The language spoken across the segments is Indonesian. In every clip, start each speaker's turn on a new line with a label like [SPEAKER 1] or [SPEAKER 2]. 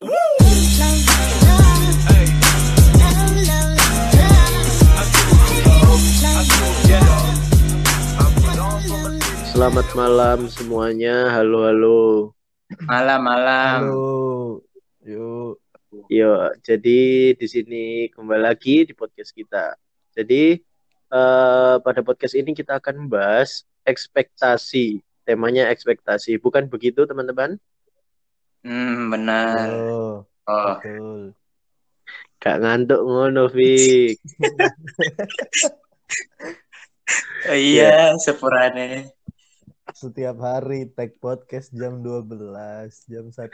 [SPEAKER 1] Selamat malam semuanya. Halo halo.
[SPEAKER 2] Malam, malam.
[SPEAKER 3] Halo. Yuk.
[SPEAKER 1] Yo, jadi di sini kembali lagi di podcast kita. Jadi eh, pada podcast ini kita akan membahas ekspektasi. Temanya ekspektasi. Bukan begitu, teman-teman?
[SPEAKER 2] Hmm, benar.
[SPEAKER 3] Oh,
[SPEAKER 2] Oh,
[SPEAKER 3] betul.
[SPEAKER 1] Gak ngantuk ngono, Fik.
[SPEAKER 2] Oh iya, sepurane.
[SPEAKER 3] Setiap hari tag podcast jam 12, jam 1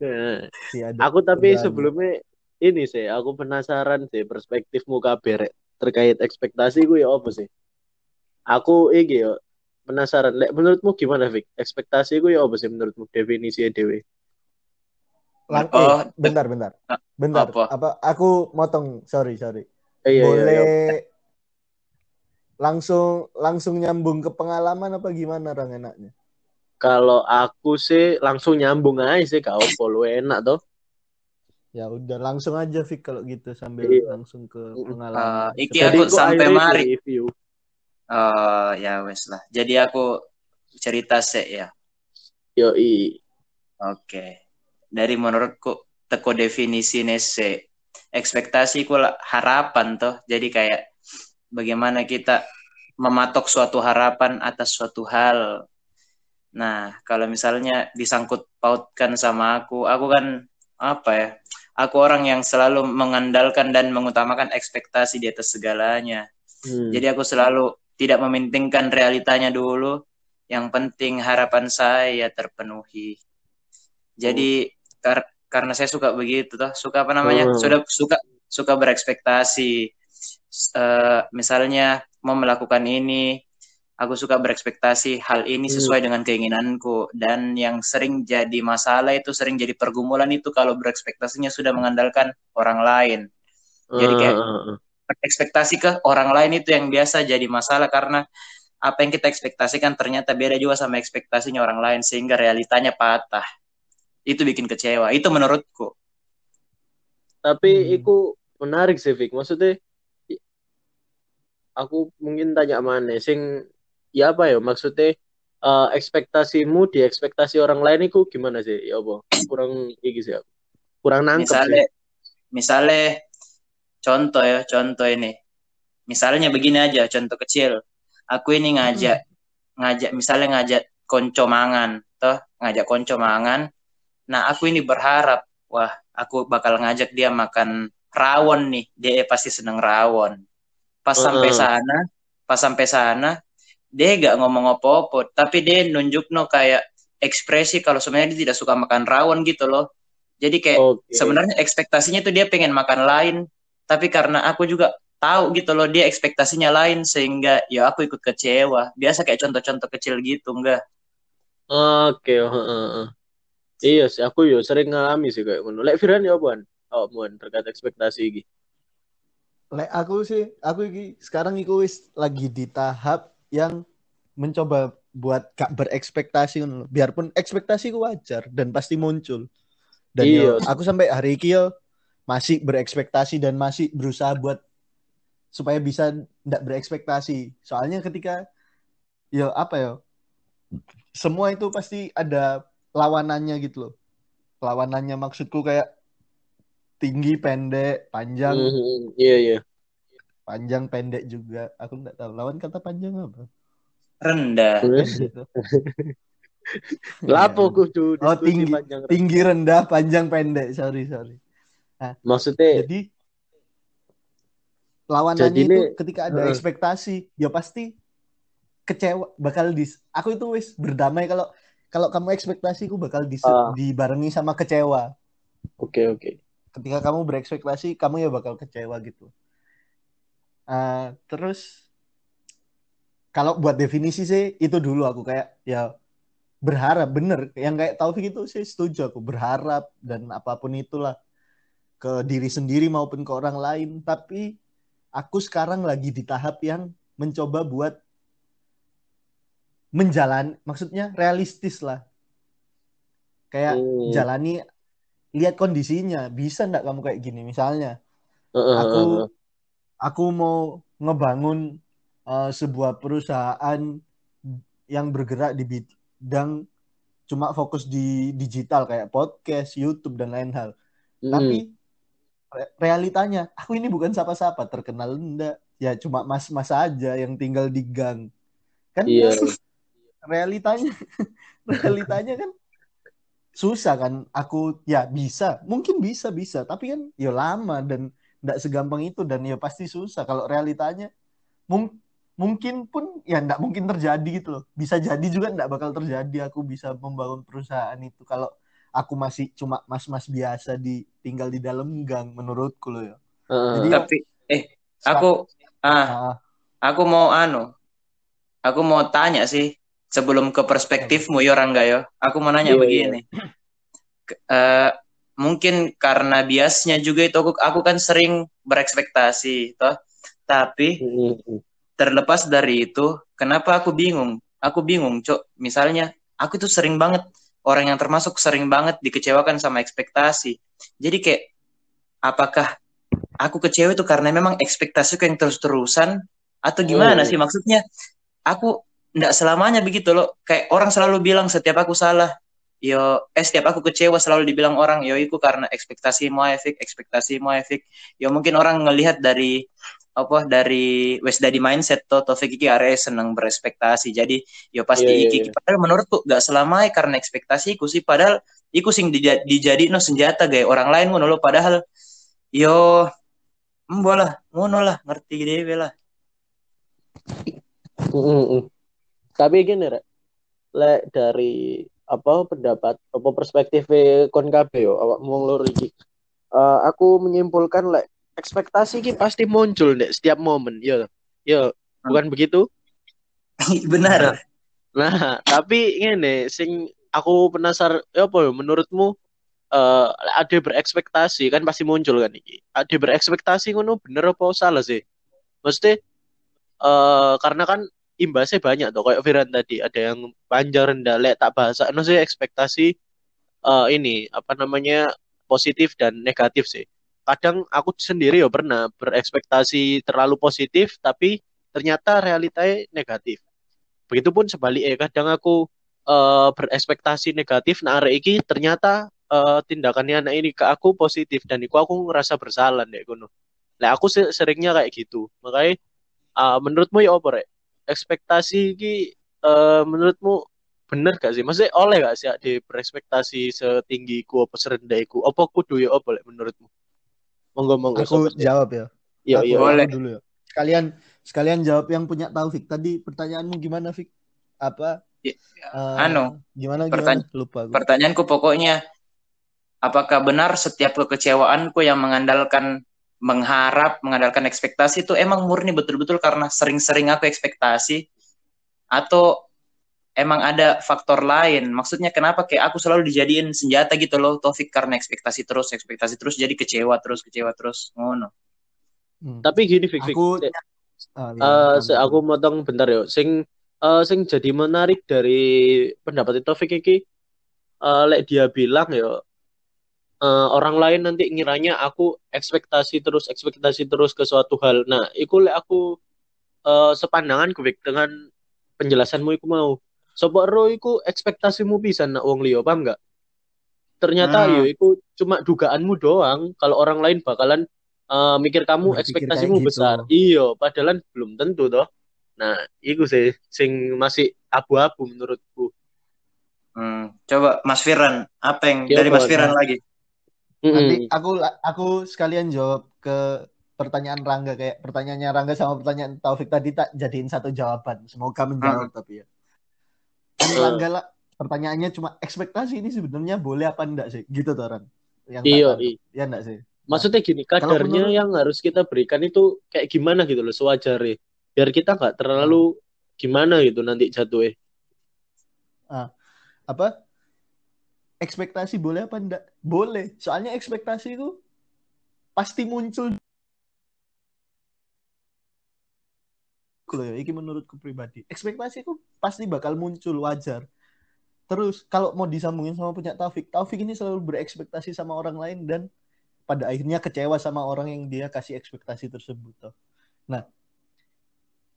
[SPEAKER 1] Nah,
[SPEAKER 3] Si ada
[SPEAKER 1] aku tapi sebelumnya ini sih, aku penasaran sih perspektifmu kabeh Rek, terkait ekspektasi gue ya apa sih? Aku iki yo penasaran. Lek menurutmu gimana, Fik? Ekspektasi gue ya apa sih menurutmu definisi dewe?
[SPEAKER 3] Lang-
[SPEAKER 2] Oh,
[SPEAKER 3] eh, bentar, bentar. Bentar.
[SPEAKER 2] apa?
[SPEAKER 3] Apa? Aku motong. Sorry, sorry.
[SPEAKER 1] Eh, iya, iya,
[SPEAKER 3] Boleh
[SPEAKER 1] iya.
[SPEAKER 3] langsung langsung nyambung ke pengalaman apa gimana orang enaknya?
[SPEAKER 1] Kalau aku sih langsung nyambung aja sih, kau follow enak toh.
[SPEAKER 3] Ya udah langsung aja Fik kalau gitu sambil
[SPEAKER 1] Iya.
[SPEAKER 3] langsung ke pengalaman.
[SPEAKER 2] Eh, iki aku sampai mari.
[SPEAKER 1] review.
[SPEAKER 2] Oh, ya wes lah. Jadi aku cerita sih ya.
[SPEAKER 1] Yoi.
[SPEAKER 2] Oke. Dari menurutku teko definisi nese ekspektasi ku lah harapan toh. Jadi kayak bagaimana kita mematok suatu harapan atas suatu hal. Nah, kalau misalnya disangkut pautkan sama aku, aku kan apa ya? Aku orang yang selalu mengandalkan dan mengutamakan ekspektasi di atas segalanya.
[SPEAKER 1] Hmm.
[SPEAKER 2] Jadi aku selalu tidak mementingkan realitanya dulu. Yang penting harapan saya terpenuhi. Jadi kar- karena saya suka begitu toh, suka apa namanya?
[SPEAKER 1] Hmm.
[SPEAKER 2] Sudah suka suka berekspektasi. Eh, misalnya mau melakukan ini, aku suka berekspektasi hal ini
[SPEAKER 1] Hmm.
[SPEAKER 2] sesuai dengan keinginanku dan yang sering jadi masalah itu sering jadi pergumulan itu kalau berekspektasinya sudah mengandalkan orang lain. Jadi kayak
[SPEAKER 1] Ah, ah, ah.
[SPEAKER 2] Ekspektasi ke orang lain itu yang biasa jadi masalah karena apa yang kita ekspektasikan ternyata beda juga sama ekspektasinya orang lain sehingga realitanya patah. Itu bikin kecewa. Itu menurutku.
[SPEAKER 1] Tapi
[SPEAKER 3] Hmm.
[SPEAKER 1] itu menarik sih, Fik. Maksudnya aku mungkin tanya mana sing ya apa ya maksudnya eh, ekspektasimu di ekspektasi orang lain itu gimana sih? Ya apa? Kurang iki sih aku. Kurang nangkep
[SPEAKER 2] Misalnya
[SPEAKER 1] sih.
[SPEAKER 2] misalnya contoh ya, contoh ini. Misalnya begini aja, contoh kecil. Aku ini ngajak ngajak misalnya ngajak konco mangan, toh ngajak konco mangan. Nah, aku ini berharap, wah, aku bakal ngajak dia makan rawon nih. Dia pasti seneng rawon. Pas sampai
[SPEAKER 1] Heeh.
[SPEAKER 2] sana, pas sampai sana, dia gak ngomong apa-apa, tapi dia nunjuk no kayak ekspresi kalau sebenarnya dia tidak suka makan rawon gitu loh. Jadi kayak
[SPEAKER 1] Oke.
[SPEAKER 2] sebenarnya ekspektasinya tuh dia pengen makan lain, tapi karena aku juga tahu gitu loh dia ekspektasinya lain sehingga ya aku ikut kecewa. Biasa kayak contoh-contoh kecil gitu enggak.
[SPEAKER 1] Oke, heeh, heeh. Iya sih, aku yo sering ngalami sih kayak ngono. Lek Firan ya apaan? Oh, muan terkait ekspektasi iki.
[SPEAKER 3] Lek aku sih, aku iki sekarang iku wis lagi di tahap yang mencoba buat gak berekspektasi biarpun ekspektasiku wajar dan pasti muncul. Dan
[SPEAKER 1] Iya.
[SPEAKER 3] yo, aku sampai hari ini yo masih berekspektasi dan masih berusaha buat supaya bisa ndak berekspektasi. Soalnya ketika yo apa yo semua itu pasti ada lawanannya gitu loh. Lawanannya maksudku kayak tinggi, pendek, panjang,
[SPEAKER 1] Mhm, Iya, iya.
[SPEAKER 3] panjang pendek juga aku nggak tahu lawan kata panjang apa
[SPEAKER 2] Rendah.
[SPEAKER 3] Tuh.
[SPEAKER 1] Lapo
[SPEAKER 3] Iya.
[SPEAKER 1] kudu
[SPEAKER 3] Oh, tinggi.
[SPEAKER 1] panjang.
[SPEAKER 3] tinggi rendah panjang pendek sorry sorry
[SPEAKER 1] Maksudnya
[SPEAKER 3] jadi lawanannya
[SPEAKER 1] Jadi
[SPEAKER 3] itu
[SPEAKER 1] ini-
[SPEAKER 3] ketika ada
[SPEAKER 1] Heeh.
[SPEAKER 3] ekspektasi ya pasti kecewa bakal dis aku itu wis berdamai kalau kalau kamu ekspektasiku bakal dis
[SPEAKER 1] Ah.
[SPEAKER 3] dibarengi sama kecewa
[SPEAKER 1] oke oke.
[SPEAKER 3] ketika kamu berekspektasi kamu ya bakal kecewa gitu Ah, terus kalau buat definisi sih itu dulu aku kayak ya berharap bener yang kayak Taufik itu sih setuju aku berharap dan apa pun itulah ke diri sendiri maupun ke orang lain tapi aku sekarang lagi di tahap yang mencoba buat menjalan maksudnya realistis lah kayak
[SPEAKER 1] Hmm.
[SPEAKER 3] jalani lihat kondisinya bisa ndak kamu kayak gini misalnya aku aku mau ngebangun eh, sebuah perusahaan yang bergerak di bidang cuma fokus di digital kayak podcast, YouTube dan lain hal.
[SPEAKER 1] Hmm.
[SPEAKER 3] Tapi realitanya. Aku ini bukan siapa-siapa, terkenal enggak. Ya cuma mas-mas aja yang tinggal di gang. Kan
[SPEAKER 1] Iya.
[SPEAKER 3] realitanya realitanya kan susah kan. Aku ya bisa. Mungkin bisa bisa. Tapi kan ya lama dan tidak segampang itu dan ya pasti susah. Kalau realitanya mung- mungkin pun ya tidak mungkin terjadi gitu loh. Bisa jadi juga tidak bakal terjadi aku bisa membangun perusahaan itu. Kalau aku masih cuma mas-mas biasa di tinggal di dalam gang menurutku loh ya
[SPEAKER 1] Heeh.
[SPEAKER 3] Jadi-
[SPEAKER 2] Tapi eh aku ah
[SPEAKER 3] Ah,
[SPEAKER 2] aku mau anu. Aku mau tanya sih sebelum ke perspektifmu ya Rangga ya. Aku mau nanya
[SPEAKER 1] Iya,
[SPEAKER 2] begini. Ke- eh, mungkin karena biasnya juga itu aku, aku kan sering berekspektasi toh. Tapi
[SPEAKER 1] Hmm.
[SPEAKER 2] terlepas dari itu, kenapa aku bingung? Aku bingung, Cok. Misalnya, aku tuh sering banget orang yang termasuk sering banget dikecewakan sama ekspektasi. Jadi kayak apakah aku kecewa itu karena memang ekspektasiku yang terus-terusan atau gimana
[SPEAKER 1] Oh.
[SPEAKER 2] sih maksudnya? Aku nggak selamanya begitu loh. Kayak orang selalu bilang setiap aku salah, yo eh setiap aku kecewa selalu dibilang orang yo itu karena ekspektasi mau efek, ekspektasi mau efek. Yo mungkin orang ngelihat dari apa dari wes dari mindset to Taufik iki are seneng berespektasi. Jadi yo pasti
[SPEAKER 1] Iya, iya,
[SPEAKER 2] iki
[SPEAKER 1] iya.
[SPEAKER 2] padahal menurutku nggak selamanya karena ekspektasiku sih padahal iku sing dija- dijadi no senjata gaya orang lain ngono loh padahal yo embo lah ngono lah ngerti dhewe lah
[SPEAKER 1] Mm, mm. Tapi gini rek, lek dari apa pendapat apa perspektif kon kabeh yo awak wong loro iki. Eh, aku menyimpulkan lek ekspektasi ki pasti muncul dek setiap momen. Yo. Yo, bukan begitu?
[SPEAKER 2] benar
[SPEAKER 1] Nah, tapi ngene sing aku penasaran ya apa menurutmu eh ada berekspektasi kan pasti muncul kan iki. Ada berekspektasi ngono bener apa salah sih? Mesti eh karena kan imbasnya banyak tuh kayak Firan tadi ada yang panjang rendah lek tak bahasa no sih ekspektasi eh ini apa namanya positif dan negatif sih. Kadang aku sendiri ya pernah berekspektasi terlalu positif tapi ternyata realitanya negatif. Begitupun sebaliknya kadang aku eh, berekspektasi negatif nah arek iki ternyata eh, tindakannya anak ini ke aku positif dan iku aku ngerasa bersalah deh kono. Lah aku se- seringnya kayak gitu. Makanya eh, menurutmu ya apa rek? Ekspektasi iki eh, menurutmu bener gak sih? Maksudnya oleh gak sih di berekspektasi setinggi ku apa serendah iku? Apa kudu ya apa menurutmu? Monggo monggo.
[SPEAKER 3] aku
[SPEAKER 1] sobat
[SPEAKER 3] jawab ya
[SPEAKER 1] Iya iya.
[SPEAKER 2] Boleh.
[SPEAKER 3] dulu ya. Sekalian sekalian jawab yang punya Taufik. Tadi pertanyaanmu gimana, Fik? Apa?
[SPEAKER 2] Ya,
[SPEAKER 3] eh,
[SPEAKER 2] anu,
[SPEAKER 3] gimana gimana?
[SPEAKER 2] pertanya-
[SPEAKER 3] Lupa aku.
[SPEAKER 2] pertanyaanku pokoknya apakah benar setiap kekecewaanku yang mengandalkan mengharap mengandalkan ekspektasi itu emang murni betul-betul karena sering-sering aku ekspektasi atau emang ada faktor lain maksudnya kenapa kayak aku selalu dijadiin senjata gitu loh Taufik karena ekspektasi terus ekspektasi terus jadi kecewa terus kecewa terus ngono
[SPEAKER 3] Hmm.
[SPEAKER 1] Tapi gini Fik Fik.
[SPEAKER 3] Aku- kamu
[SPEAKER 1] se- aku motong bentar ya. Sing eh, sing jadi menarik dari pendapat Taufik iki eh, lek dia bilang ya eh, orang lain nanti ngiranya aku ekspektasi terus ekspektasi terus ke suatu hal. Nah, iku lek aku eh, sepandangan Fik dengan penjelasanmu iku mau. Sopo ro iku ekspektasimu bisa nak wong liya, paham nggak? Ternyata
[SPEAKER 2] Hmm.
[SPEAKER 1] yo iku cuma dugaanmu doang kalau orang lain bakalan eh, mikir kamu
[SPEAKER 3] Berpikir
[SPEAKER 1] ekspektasimu
[SPEAKER 3] kayak gitu.
[SPEAKER 1] besar. Iya, padahal belum tentu toh. Nah, iku sih sing masih abu-abu menurutku.
[SPEAKER 2] Hmm, coba Mas Firan apa yang
[SPEAKER 1] Ya,
[SPEAKER 2] dari Mas. Firan lagi
[SPEAKER 3] Nanti aku aku sekalian jawab ke pertanyaan Rangga kayak pertanyaannya Rangga sama pertanyaan Taufik tadi tak jadiin satu jawaban. Semoga menjawab tapi ya. Lah pertanyaannya cuma ekspektasi ini sebenarnya boleh apa enggak sih? Gitu tuh Ran. Yang
[SPEAKER 1] Iya, iya.
[SPEAKER 3] Ya enggak sih?
[SPEAKER 1] Maksudnya gini, kadarnya
[SPEAKER 3] menurut-
[SPEAKER 1] yang harus kita berikan itu kayak gimana gitu loh, sewajarnya. Biar kita nggak terlalu gimana gitu nanti jatuhnya.
[SPEAKER 3] apa ekspektasi boleh apa enggak? Boleh. Soalnya ekspektasi itu pasti muncul loh ya, ini menurutku pribadi. Ekspektasi itu pasti bakal muncul wajar. terus kalau mau disambungin sama punya Taufik, Taufik ini selalu berekspektasi sama orang lain dan pada akhirnya kecewa sama orang yang dia kasih ekspektasi tersebut. Toh. Nah,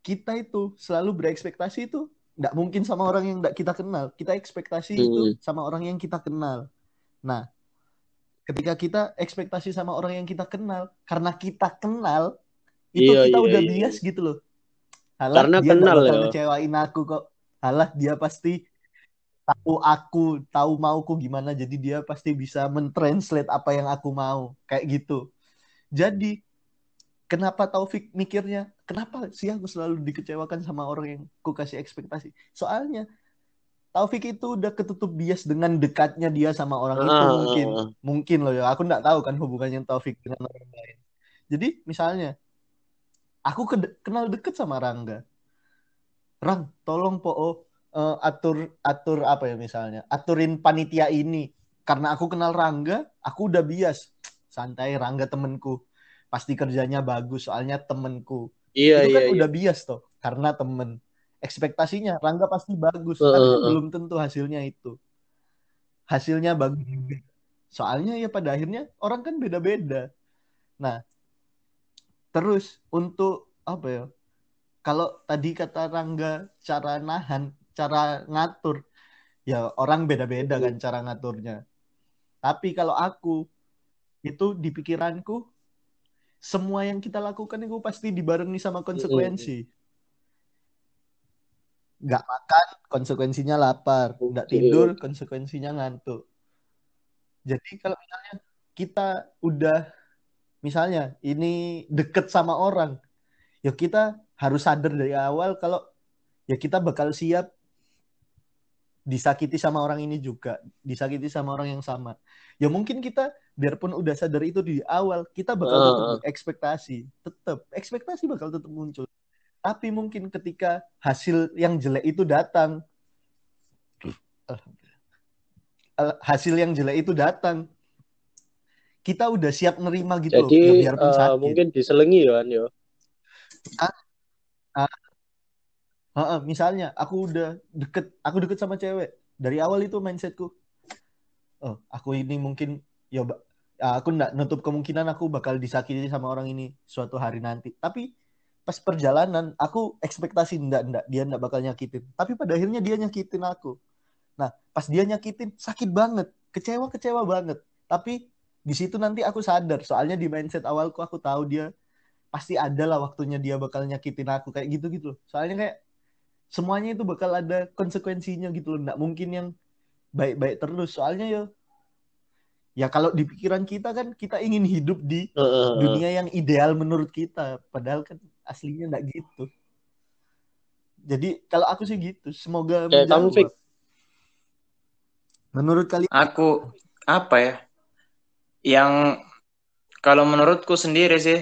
[SPEAKER 3] kita itu selalu berekspektasi itu nggak mungkin sama orang yang nggak kita kenal. Kita ekspektasi hmm. itu sama orang yang kita kenal. Nah, ketika kita ekspektasi sama orang yang kita kenal, karena kita kenal, itu iya, kita iya, udah iya. bias gitu loh.
[SPEAKER 1] Halah, karena dia kenal
[SPEAKER 3] ya. kecewain aku kok. Halah, dia pasti tahu aku, tahu mauku gimana, jadi dia pasti bisa mentranslate apa yang aku mau, kayak gitu. Jadi kenapa Taufik mikirnya, kenapa sih aku selalu dikecewakan sama orang yang ku kasih ekspektasi? Soalnya Taufik itu udah ketutup bias dengan dekatnya dia sama orang itu uh, mungkin mungkin loh ya aku nggak tahu kan hubungannya Taufik dengan orang lain jadi misalnya aku ke kenal deket sama Rangga. Rang tolong po uh, atur atur apa ya misalnya? Aturin panitia ini. Karena aku kenal Rangga aku udah bias. Santai Rangga temenku. Pasti kerjanya bagus soalnya temenku. Iya, itu kan iya, udah iya. bias toh karena temen. Ekspektasinya Rangga pasti bagus uh, tapi kan belum tentu hasilnya itu. Hasilnya bagus juga. Soalnya ya pada akhirnya orang kan beda-beda. Nah terus untuk apa ya kalau tadi kata Rangga cara nahan cara ngatur ya orang beda-beda kan cara ngaturnya. Tapi kalau aku itu di pikiranku semua yang kita lakukan itu pasti dibarengi sama konsekuensi. Nggak makan konsekuensinya lapar. Nggak tidur konsekuensinya ngantuk. Jadi kalau misalnya kita udah misalnya ini deket sama orang ya kita harus sadar dari awal kalau ya kita bakal siap disakiti sama orang ini juga disakiti sama orang yang sama. Ya mungkin kita biarpun udah sadar itu di awal kita bakal uh. tetap ekspektasi tetap ekspektasi bakal tetap muncul. Tapi mungkin ketika hasil yang jelek itu datang, hasil yang jelek itu datang, kita udah siap nerima gitu
[SPEAKER 1] Jadi, loh, ya biarpun uh, sakit. mungkin diselengi ya, yo. Ah,
[SPEAKER 3] ah, ah, misalnya aku udah deket, aku deket sama cewek. Dari awal itu mindsetku, oh aku ini mungkin ya aku nggak nutup kemungkinan aku bakal disakiti sama orang ini suatu hari nanti. Tapi pas perjalanan aku ekspektasi ndak ndak dia ndak bakal nyakitin. Tapi pada akhirnya dia nyakitin aku. Nah pas dia nyakitin sakit banget. Kecewa kecewa banget. Tapi di situ nanti aku sadar soalnya di mindset awalku aku tahu dia pasti ada lah waktunya dia bakal nyakitin aku kayak gitu gitu soalnya kayak semuanya itu bakal ada konsekuensinya gitu loh. Ndak mungkin yang baik-baik terus. Soalnya ya ya kalau di pikiran kita kan kita ingin hidup di uh, dunia yang ideal menurut kita. Padahal kan aslinya nggak gitu. Jadi kalau aku sih gitu. Semoga
[SPEAKER 1] menjawab.
[SPEAKER 3] Menurut kalian?
[SPEAKER 2] Aku apa ya yang kalau menurutku sendiri sih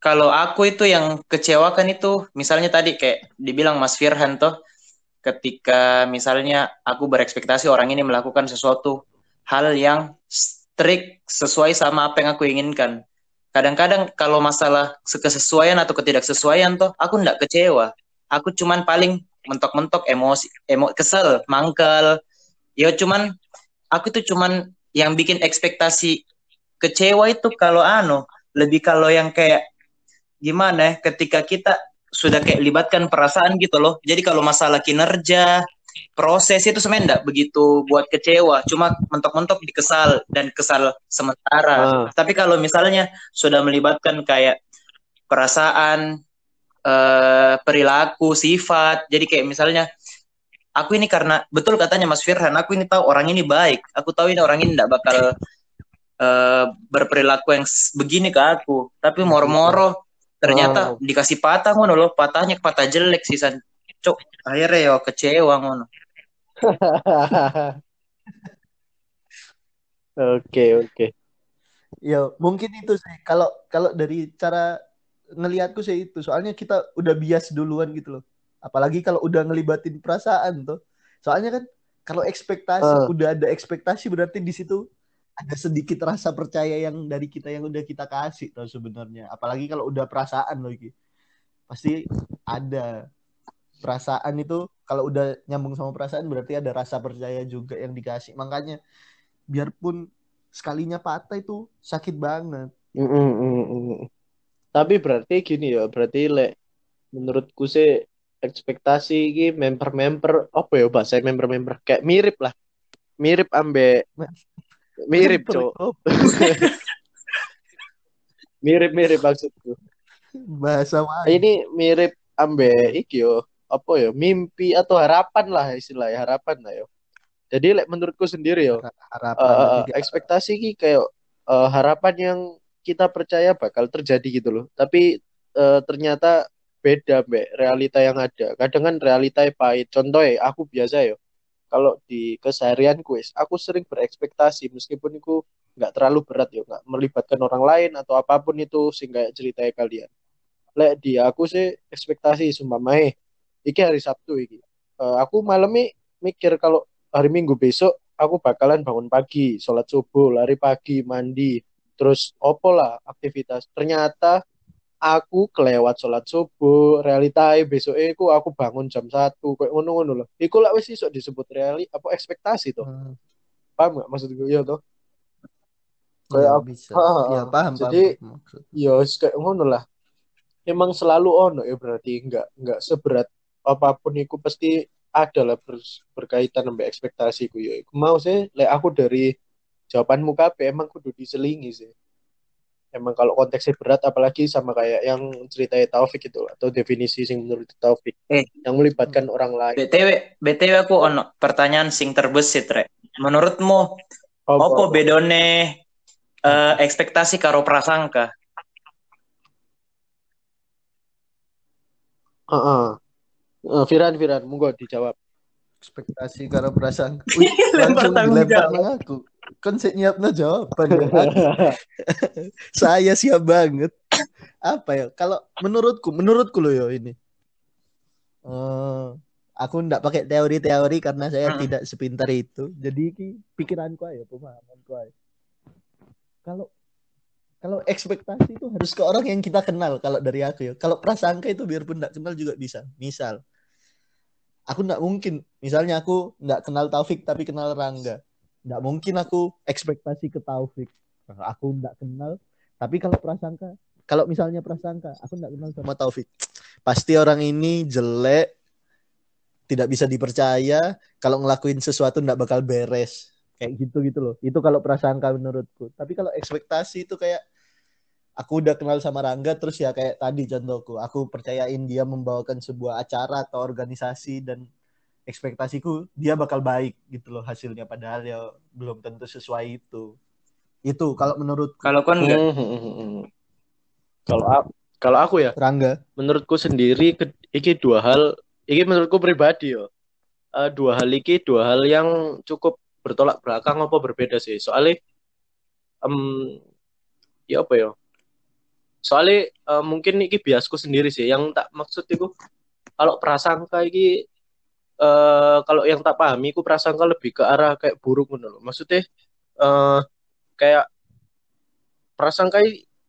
[SPEAKER 2] kalau aku itu yang kecewakan itu misalnya tadi kayak dibilang Mas Firhan tuh ketika misalnya aku berekspektasi orang ini melakukan sesuatu hal yang strict sesuai sama apa yang aku inginkan. Kadang-kadang kalau masalah kesesuaian atau ketidaksesuaian tuh aku ndak kecewa. Aku cuman paling mentok-mentok emosi emo kesel mangkel. Ya cuman aku tuh cuman yang bikin ekspektasi kecewa itu kalau anu lebih kalau yang kayak gimana ya ketika kita sudah kayak libatkan perasaan gitu loh jadi kalau masalah kinerja proses itu sebenarnya enggak begitu buat kecewa, cuma mentok-mentok dikesal dan kesal sementara. Uh. Tapi kalau misalnya sudah melibatkan kayak perasaan, uh, perilaku, sifat, jadi kayak misalnya aku ini karena betul katanya Mas Firhan, aku ini tahu orang ini baik, aku tahu ini orang ini enggak bakal uh, berperilaku yang begini ke aku, tapi moro-moro. ternyata oh. dikasih patah ngono loh, patahnya patah jelek sih san. Cuk akhirnya yo kecewa ngono.
[SPEAKER 1] Oke oke.
[SPEAKER 3] Ya mungkin itu sih. Kalau kalau dari cara ngelihatku sih itu. Soalnya kita udah bias duluan gitu loh. Apalagi kalau udah ngelibatin perasaan tuh. Soalnya kan kalau ekspektasi uh. udah ada ekspektasi berarti di situ ada sedikit rasa percaya yang dari kita yang udah kita kasih tuh sebenarnya. Apalagi kalau udah perasaan loh pasti ada perasaan itu kalau udah nyambung sama perasaan berarti ada rasa percaya juga yang dikasih. Makanya biarpun sekalinya patah itu sakit banget.
[SPEAKER 1] Mm, mm, mm, mm. Tapi berarti gini ya, berarti lek menurutku sih ekspektasi ini member-member apa ya bahasa member-member? Kayak mirip lah. Mirip ambe mirip, Cok. Mirip-mirip maksudku.
[SPEAKER 3] bahasa mana
[SPEAKER 1] Ini mirip ambe iki yo, apa ya, mimpi atau harapan lah istilahnya, harapan lah yo. Jadi lek menurutku sendiri yo,
[SPEAKER 3] harapan juga.
[SPEAKER 1] ekspektasi ki kayak eh, harapan yang kita percaya bakal terjadi gitu loh. Tapi eh, ternyata beda mbak realita yang ada. Kadang kan realita pahit. Contoh ya, aku biasa ya. Kalau di keseharian kuis, aku sering berekspektasi meskipun itu nggak terlalu berat ya, nggak melibatkan orang lain atau apa pun itu sehingga ceritanya kalian. Lek di aku sih ekspektasi sumpah iki hari Sabtu iki. Eh, aku malam nih mikir kalau hari Minggu besok aku bakalan bangun pagi, sholat subuh, lari pagi, mandi, terus opo lah aktivitas. Ternyata aku kelewat sholat subuh, realita besoknya aku aku bangun jam satu, kayak ngono-ngono loh. Iku lah wis iso disebut reali apa ekspektasi tuh.
[SPEAKER 3] Hmm,
[SPEAKER 1] Paham gak maksud gue ya tuh?
[SPEAKER 3] ya,
[SPEAKER 1] Kayak apa-
[SPEAKER 3] bisa ya
[SPEAKER 1] ha.
[SPEAKER 3] paham
[SPEAKER 1] Jadi-
[SPEAKER 3] paham maksud.
[SPEAKER 1] Ya kayak ngono lah. Emang selalu ono ya berarti nggak nggak seberat apa pun itu pasti ada lah ber- berkaitan sama ekspektasiku ya. Iku Mau sih, lek aku dari jawabanmu kabeh emang kudu diselingi sih. Emang kalau konteksnya berat apalagi sama kayak yang ceritanya Taufik itu atau definisi sing menurut Taufik
[SPEAKER 2] Eh.
[SPEAKER 1] yang melibatkan orang lain.
[SPEAKER 2] BTW, BTW aku ono pertanyaan sing terbesit, Rek. Menurutmu,
[SPEAKER 1] Apa-
[SPEAKER 2] opo
[SPEAKER 1] apa?
[SPEAKER 2] bedone eh, ekspektasi karo prasangka?
[SPEAKER 1] Heeh. Eh, Firan Firan monggo dijawab.
[SPEAKER 3] Ekspektasi karo perasaan langsung dilempar
[SPEAKER 2] jawab.
[SPEAKER 3] nang aku. Kan saya nyiapna jawaban ya. Saya siap banget. Apa ya? Kalau menurutku menurutku loh yo ini. Eh, aku ndak pakai teori-teori karena saya
[SPEAKER 2] Hmm.
[SPEAKER 3] tidak sepintar itu. Jadi ki pikiranku aja pemahamanku aja kalau kalau ekspektasi itu harus ke orang yang kita kenal kalau dari aku ya kalau prasangka itu biarpun nggak kenal juga bisa. Misal aku nggak mungkin. Misalnya aku nggak kenal Taufik tapi kenal Rangga. Nggak mungkin aku ekspektasi ke Taufik. Aku nggak kenal tapi kalau prasangka kalau misalnya prasangka aku nggak kenal sama Taufik. Pasti orang ini jelek tidak bisa dipercaya. Kalau ngelakuin sesuatu nggak bakal beres. Kayak gitu gitu loh. Itu kalau prasangka menurutku. Tapi kalau ekspektasi itu kayak aku udah kenal sama Rangga terus ya kayak tadi contohku. Aku percayain dia membawakan sebuah acara atau organisasi dan ekspektasiku dia bakal baik gitu loh hasilnya. Padahal ya belum tentu sesuai itu. Itu kalau menurutku.
[SPEAKER 2] Kalau kon enggak?
[SPEAKER 1] Hmm, hmm, hmm. Kalau kalau aku ya
[SPEAKER 3] Rangga.
[SPEAKER 1] menurutku sendiri iki dua hal iki menurutku pribadi yo. Eh, dua hal iki dua hal yang cukup bertolak belakang apa berbeda sih? Soalnya em ya apa ya soalnya eh, mungkin iki biasku sendiri sih yang tak maksud itu kalau prasangka iki eh kalau yang tak pahami ku prasangka lebih ke arah kayak buruk loh maksudnya eh kayak prasangka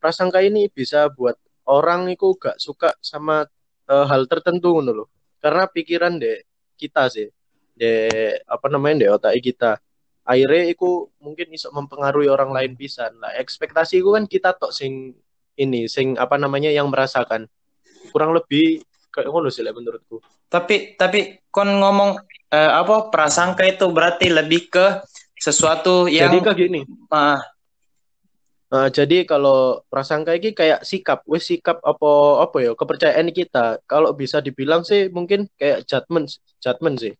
[SPEAKER 1] prasangka ini bisa buat orang itu gak suka sama eh, hal tertentu loh. Karena pikiran deh kita sih, deh apa namanya deh otak kita. Akhirnya itu mungkin bisa mempengaruhi orang lain pisan lah. Ekspektasi itu kan kita tok sing ini, sing apa namanya yang merasakan. Kurang lebih kayak ngono sih lah menurutku.
[SPEAKER 2] Tapi tapi kon ngomong eh, apa prasangka itu berarti lebih ke sesuatu yang
[SPEAKER 1] Jadi kayak gini.
[SPEAKER 2] ah,
[SPEAKER 1] Nah, jadi kalau prasangka ini kayak sikap, wes sikap apa apa ya kepercayaan kita. Kalau bisa dibilang sih mungkin kayak judgment, judgment sih.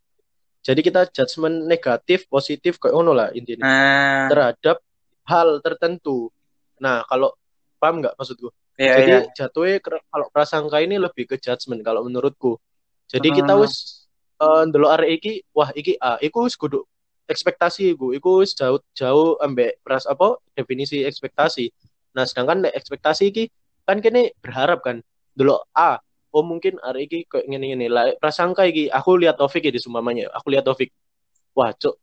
[SPEAKER 1] Jadi kita judgment negatif, positif kayak ngono lah intinya
[SPEAKER 2] ah,
[SPEAKER 1] terhadap hal tertentu. Nah, kalau paham nggak maksudku?
[SPEAKER 2] iya,
[SPEAKER 1] Jadi
[SPEAKER 2] iya.
[SPEAKER 1] jatuhnya kalau prasangka ini lebih ke judgment kalau menurutku. Jadi kita
[SPEAKER 2] Hmm.
[SPEAKER 1] wis eh, ndelok arek iki, wah iki A, iku wis kudu ekspektasi iku, iku wis jauh jauh ambek pras apa definisi ekspektasi. Nah, sedangkan ekspektasi iki kan kene berharap kan ndelok A, oh mungkin arek iki kayak ngene-ngene. Lah prasangka iki aku lihat Taufik ya di sumpamanya, aku lihat Taufik. Wah, cuk,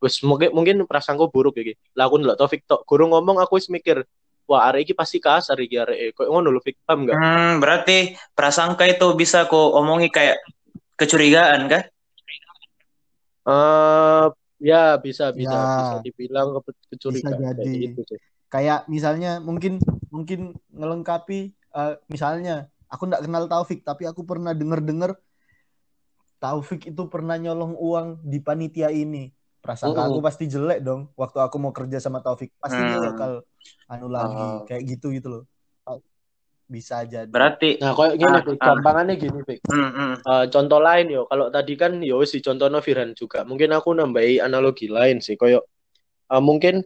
[SPEAKER 1] wis mungkin mungkin prasangka buruk iki. Lah aku ndelok Taufik tok, guru ngomong aku wis mikir, wah arek iki pasti kasar iki arek. Kayak ngono lho, Fik. Paham enggak?
[SPEAKER 2] Hmm, berarti prasangka itu bisa ku omongi kayak kecurigaan kan?
[SPEAKER 1] Eh ya bisa bisa
[SPEAKER 3] Ya.
[SPEAKER 1] bisa dibilang ke- kecurigaan
[SPEAKER 3] Bisa
[SPEAKER 1] kayak
[SPEAKER 3] jadi.
[SPEAKER 1] gitu sih.
[SPEAKER 3] kayak misalnya mungkin mungkin ngelengkapi eh, misalnya aku nggak kenal Taufik tapi aku pernah denger-denger Taufik itu pernah nyolong uang di panitia ini prasangka
[SPEAKER 1] Mm-mm.
[SPEAKER 3] aku pasti jelek dong waktu aku mau kerja sama Taufik pasti dia
[SPEAKER 2] Hmm.
[SPEAKER 3] bakal anu lagi
[SPEAKER 2] Oh.
[SPEAKER 3] kayak gitu gitu loh bisa jadi
[SPEAKER 2] Berarti
[SPEAKER 1] Nah, kayak gini,
[SPEAKER 2] ah.
[SPEAKER 1] gampangannya gini, Fik.
[SPEAKER 2] hmm, hmm.
[SPEAKER 1] Eh, contoh lain yo, kalau tadi kan yo si contohnya Firhan juga. Mungkin aku nambahi analogi lain sih, koyo eh, mungkin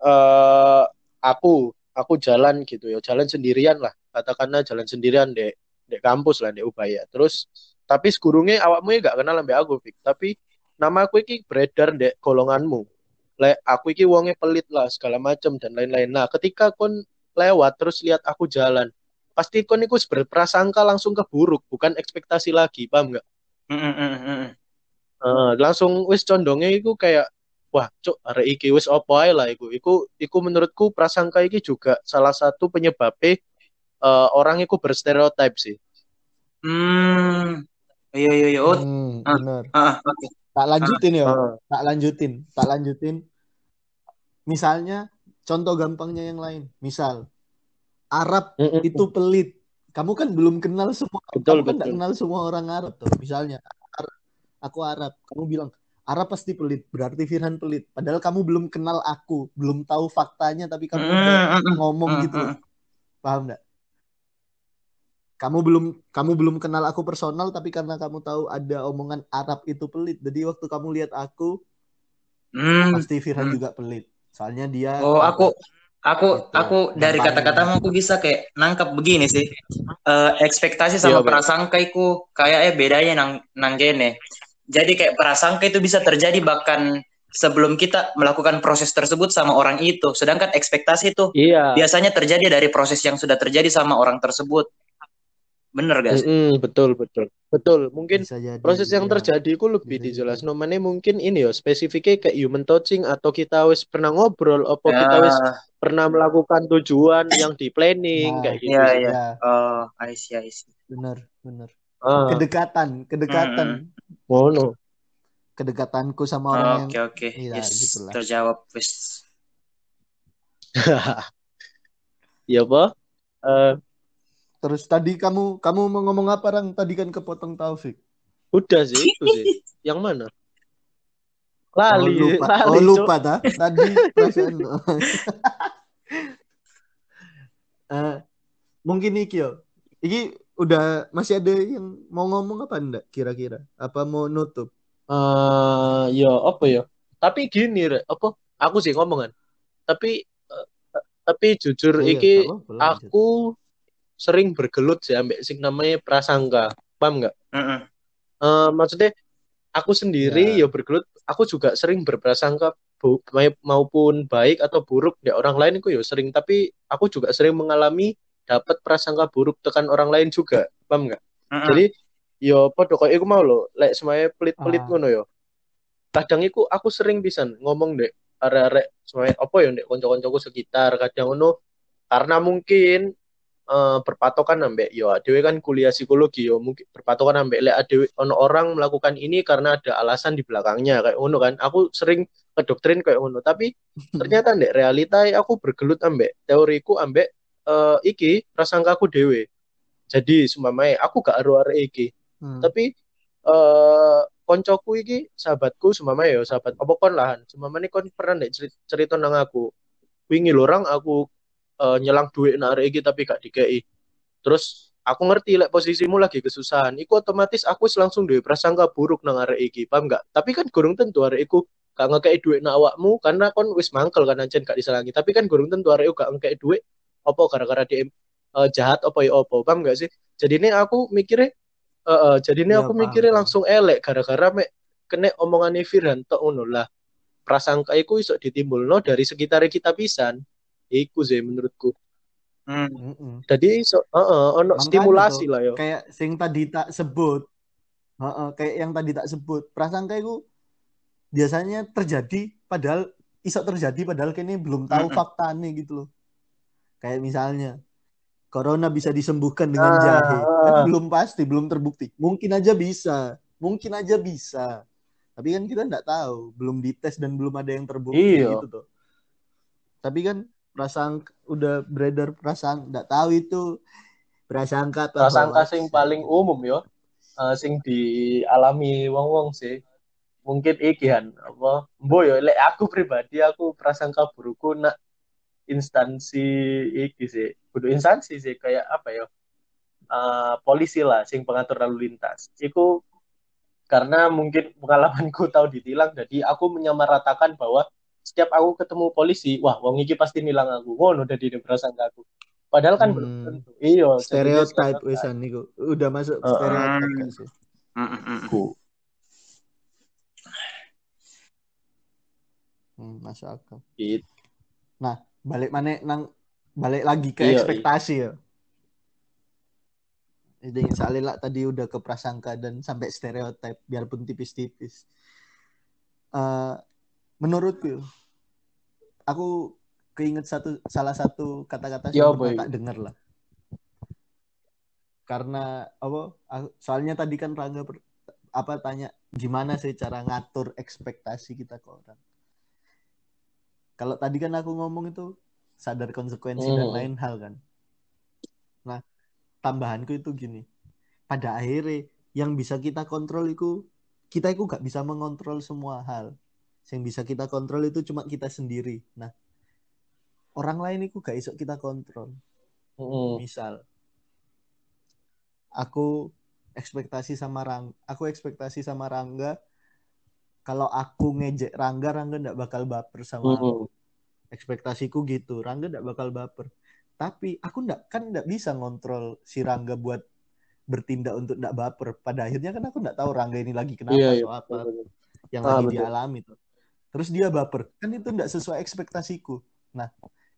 [SPEAKER 1] eh aku aku jalan gitu ya, jalan sendirian lah. Katakanlah jalan sendirian dek dek kampus lah dek Ubaya. Terus tapi segurunge awakmu ya gak kenal ambek aku, Fik. Tapi nama aku iki beredar dek golonganmu. Lek aku iki wonge pelit lah segala macam dan lain-lain. Nah, ketika kon lewat terus lihat aku jalan, pasti kon iku berprasangka langsung ke buruk, bukan ekspektasi lagi, paham nggak? Eh, langsung wis condongnya iku kayak wah, cuk, arek iki wis opo ae lah iku. Iku iku menurutku prasangka iki juga salah satu penyebabnya eh, orang iku berstereotip sih.
[SPEAKER 2] Hmm. Iya iya iya. Oh,
[SPEAKER 3] Hmm,
[SPEAKER 2] ah.
[SPEAKER 3] bener
[SPEAKER 2] ah, oke.
[SPEAKER 3] Tak lanjutin ya tak lanjutin tak lanjutin misalnya contoh gampangnya yang lain misal Arab itu pelit. Kamu kan belum kenal semua.
[SPEAKER 1] Betul,
[SPEAKER 3] kamu kan kenal semua orang Arab tuh. Misalnya aku Arab, kamu bilang Arab pasti pelit. Berarti Firhan pelit. Padahal kamu belum kenal aku, belum tahu faktanya, tapi kamu
[SPEAKER 2] hmm.
[SPEAKER 3] ngomong gitu. Paham nggak? Kamu belum kamu belum kenal aku personal, tapi karena kamu tahu ada omongan Arab itu pelit. Jadi waktu kamu lihat aku,
[SPEAKER 2] Hmm.
[SPEAKER 3] pasti Firhan
[SPEAKER 2] Hmm.
[SPEAKER 3] juga pelit. Soalnya dia
[SPEAKER 2] Oh, aku aku
[SPEAKER 3] Gitu.
[SPEAKER 2] aku dari kata-katamu aku bisa kayak nangkap begini sih. Eh, ekspektasi sama
[SPEAKER 1] Iya, Bang.
[SPEAKER 2] prasangka itu kayak eh bedanya nang nang gene. Jadi kayak prasangka itu bisa terjadi bahkan sebelum kita melakukan proses tersebut sama orang itu. Sedangkan ekspektasi itu
[SPEAKER 1] Iya.
[SPEAKER 2] biasanya terjadi dari proses yang sudah terjadi sama orang tersebut. Bener gak sih?
[SPEAKER 1] Mm-mm, betul, betul. Betul. Mungkin
[SPEAKER 3] jadi.
[SPEAKER 1] proses yang
[SPEAKER 3] ya.
[SPEAKER 1] terjadi itu lebih
[SPEAKER 3] Bisa
[SPEAKER 1] dijelas nomane mungkin ini ya spesifiknya kayak human touching atau kita wis pernah ngobrol apa kita wis
[SPEAKER 2] Ya,
[SPEAKER 1] pernah melakukan tujuan yang di planning
[SPEAKER 3] Nah,
[SPEAKER 1] kayak gitu
[SPEAKER 2] iya, iya.
[SPEAKER 3] Ya,
[SPEAKER 2] Oh, I see, I see.
[SPEAKER 3] bener, bener.
[SPEAKER 1] Ah,
[SPEAKER 3] Kedekatan, kedekatan.
[SPEAKER 1] ngono.
[SPEAKER 3] kedekatanku sama orang yang
[SPEAKER 2] Oke, oke.
[SPEAKER 3] Iya,
[SPEAKER 2] Yes,
[SPEAKER 3] gitulah.
[SPEAKER 2] terjawab. Wis.
[SPEAKER 1] Iya, apa? Eh,
[SPEAKER 3] terus tadi kamu kamu mau ngomong apa Rang? Tadi kan kepotong Taufik.
[SPEAKER 1] udah sih itu sih. Yang mana?
[SPEAKER 3] Oh
[SPEAKER 1] Lali,
[SPEAKER 3] lupa,
[SPEAKER 1] lali,
[SPEAKER 3] oh lupa ta? Tadi perasaan. Eh, mungkin iki yo. Iki udah masih ada yang mau ngomong apa enggak kira-kira? Apa mau nutup?
[SPEAKER 1] Eh, ya apa ya? Tapi gini, Rek, apa? Aku sih ngomongan. Tapi eh, tapi jujur
[SPEAKER 3] Oh, iya,
[SPEAKER 1] iki
[SPEAKER 3] tak apa-apa, lanjut.
[SPEAKER 1] Aku sering bergelut sih ambek sing namanya prasangka. Paham nggak?
[SPEAKER 2] Mm-mm.
[SPEAKER 1] Eh, maksudnya aku sendiri
[SPEAKER 3] Ya.
[SPEAKER 1] ya bergelut, aku juga sering berprasangka bu- maupun baik atau buruk ya orang lain itu ya sering tapi aku juga sering mengalami dapat prasangka buruk tekan orang lain juga paham nggak
[SPEAKER 2] Mm-mm.
[SPEAKER 1] jadi yo podo kok iku mau lo lek semuanya pelit-pelit
[SPEAKER 3] Ah.
[SPEAKER 1] ngono yo kadang iku aku sering bisa ngomong dek arek-arek semuanya apa ya dek konco-koncoku sekitar kadang ngono karena mungkin eh, berpatokan ambek yo adewe kan kuliah psikologi yo mungkin berpatokan ambek lek adewe ono orang melakukan ini karena ada alasan di belakangnya kayak ngono kan. Aku sering kedoktrin kayak ngono tapi ternyata ndek realita aku bergelut ambek teoriku ambek eh, iki prasangkaku dewe jadi sumpamanya aku gak arek iki.
[SPEAKER 3] Hmm.
[SPEAKER 1] tapi eh koncoku iki sahabatku sumpamanya ya sahabat apa kon lahan? Sumpamanya kon pernah ndek cerita, cerita nang aku. Wingi lorang aku eh, nyelang duit arek iki tapi gak dikei terus aku ngerti lek posisimu lagi kesusahan iku otomatis aku wis langsung duwe prasangka buruk nang arek iki paham gak? Tapi kan gurung tentu arek iku gak ngekei duit nang awakmu karena kon wis mangkel kan ancen gak diselangi. Tapi kan gurung tentu arek iku gak ngekei duit apa gara-gara dia eh, jahat apa ya apa paham gak sih? Jadi ini aku mikirnya eh, eh, jadi ini
[SPEAKER 3] Ya,
[SPEAKER 1] aku
[SPEAKER 3] paham,
[SPEAKER 1] mikirnya langsung elek gara-gara mek kena omongan Firhan tok ngono lah. Prasangka iku iso ditimbulno dari sekitar kita pisan iku sih menurutku
[SPEAKER 2] Mm.
[SPEAKER 3] Mm-mm.
[SPEAKER 1] jadi iso heeh ono
[SPEAKER 3] Makanya
[SPEAKER 1] stimulasi
[SPEAKER 3] tuh,
[SPEAKER 1] lah yo
[SPEAKER 3] Kayak sing tadi tak sebut. Heeh, kayak yang tadi tak sebut. Prasangka itu biasanya terjadi padahal iso terjadi padahal kini belum tahu
[SPEAKER 2] Mm-mm.
[SPEAKER 3] faktanya gitu loh. Kayak misalnya corona bisa disembuhkan dengan
[SPEAKER 1] Ah,
[SPEAKER 3] jahe. Kan belum pasti, belum terbukti. Mungkin aja bisa. mungkin aja bisa tapi kan kita nggak tahu belum dites dan belum ada yang terbukti
[SPEAKER 1] Iya.
[SPEAKER 3] gitu tuh tapi kan perasaan udah beredar perasaan nggak tahu itu. Prasangka atau
[SPEAKER 1] prasangka sing paling umum yo. Eh, sing dialami wong-wong sih. Mungkin iki han. Apa? Mbo yo. Lek aku pribadi aku prasangka burukku nak instansi iki sih. Kudu instansi sih kayak apa ya eh, polisi lah sing pengatur lalu lintas. Iku karena mungkin pengalamanku tahu ditilang jadi aku menyamaratakan bahwa setiap aku ketemu polisi wah wong iki pasti nilang aku ngono dadi ini prasangka aku padahal kan
[SPEAKER 3] Hmm.
[SPEAKER 1] belum tentu iya prasangka.
[SPEAKER 3] wisan niku udah masuk
[SPEAKER 1] Heeh.
[SPEAKER 3] stereotype gak sih
[SPEAKER 2] Mm, mm, mm.
[SPEAKER 1] Aku.
[SPEAKER 3] hmm, masuk akal
[SPEAKER 1] Gitu.
[SPEAKER 3] balik mana nang balik lagi ke
[SPEAKER 1] Iya,
[SPEAKER 3] ekspektasi ya jadi misalnya lah tadi udah ke prasangka dan sampai stereotip biarpun tipis-tipis Eh menurutku aku keinget satu salah satu kata-kata
[SPEAKER 1] Ya,
[SPEAKER 3] yang pernah tak dengar lah. Karena apa soalnya tadi kan Rangga per- apa tanya gimana sih cara ngatur ekspektasi kita ke orang? Kalau tadi kan aku ngomong itu sadar konsekuensi dan
[SPEAKER 1] Hmm.
[SPEAKER 3] lain hal kan. Nah tambahanku itu gini. Pada akhirnya yang bisa kita kontrol itu kita itu gak bisa mengontrol semua hal yang bisa kita kontrol itu cuma kita sendiri nah orang lain itu gak iso kita kontrol
[SPEAKER 1] Mm-mm.
[SPEAKER 3] misal aku ekspektasi sama Rang aku ekspektasi sama Rangga kalau aku ngejek Rangga Rangga ndak bakal baper sama aku
[SPEAKER 1] Mm-mm.
[SPEAKER 3] ekspektasiku gitu Rangga ndak bakal baper tapi aku ndak kan ndak bisa ngontrol si Rangga buat bertindak untuk ndak baper pada akhirnya kan aku ndak tahu Rangga ini lagi kenapa
[SPEAKER 1] Iya, iya.
[SPEAKER 3] atau apa yang
[SPEAKER 1] Ah,
[SPEAKER 3] lagi
[SPEAKER 1] betul.
[SPEAKER 3] dialami tuh terus dia baper. Kan itu ndak sesuai ekspektasiku. Nah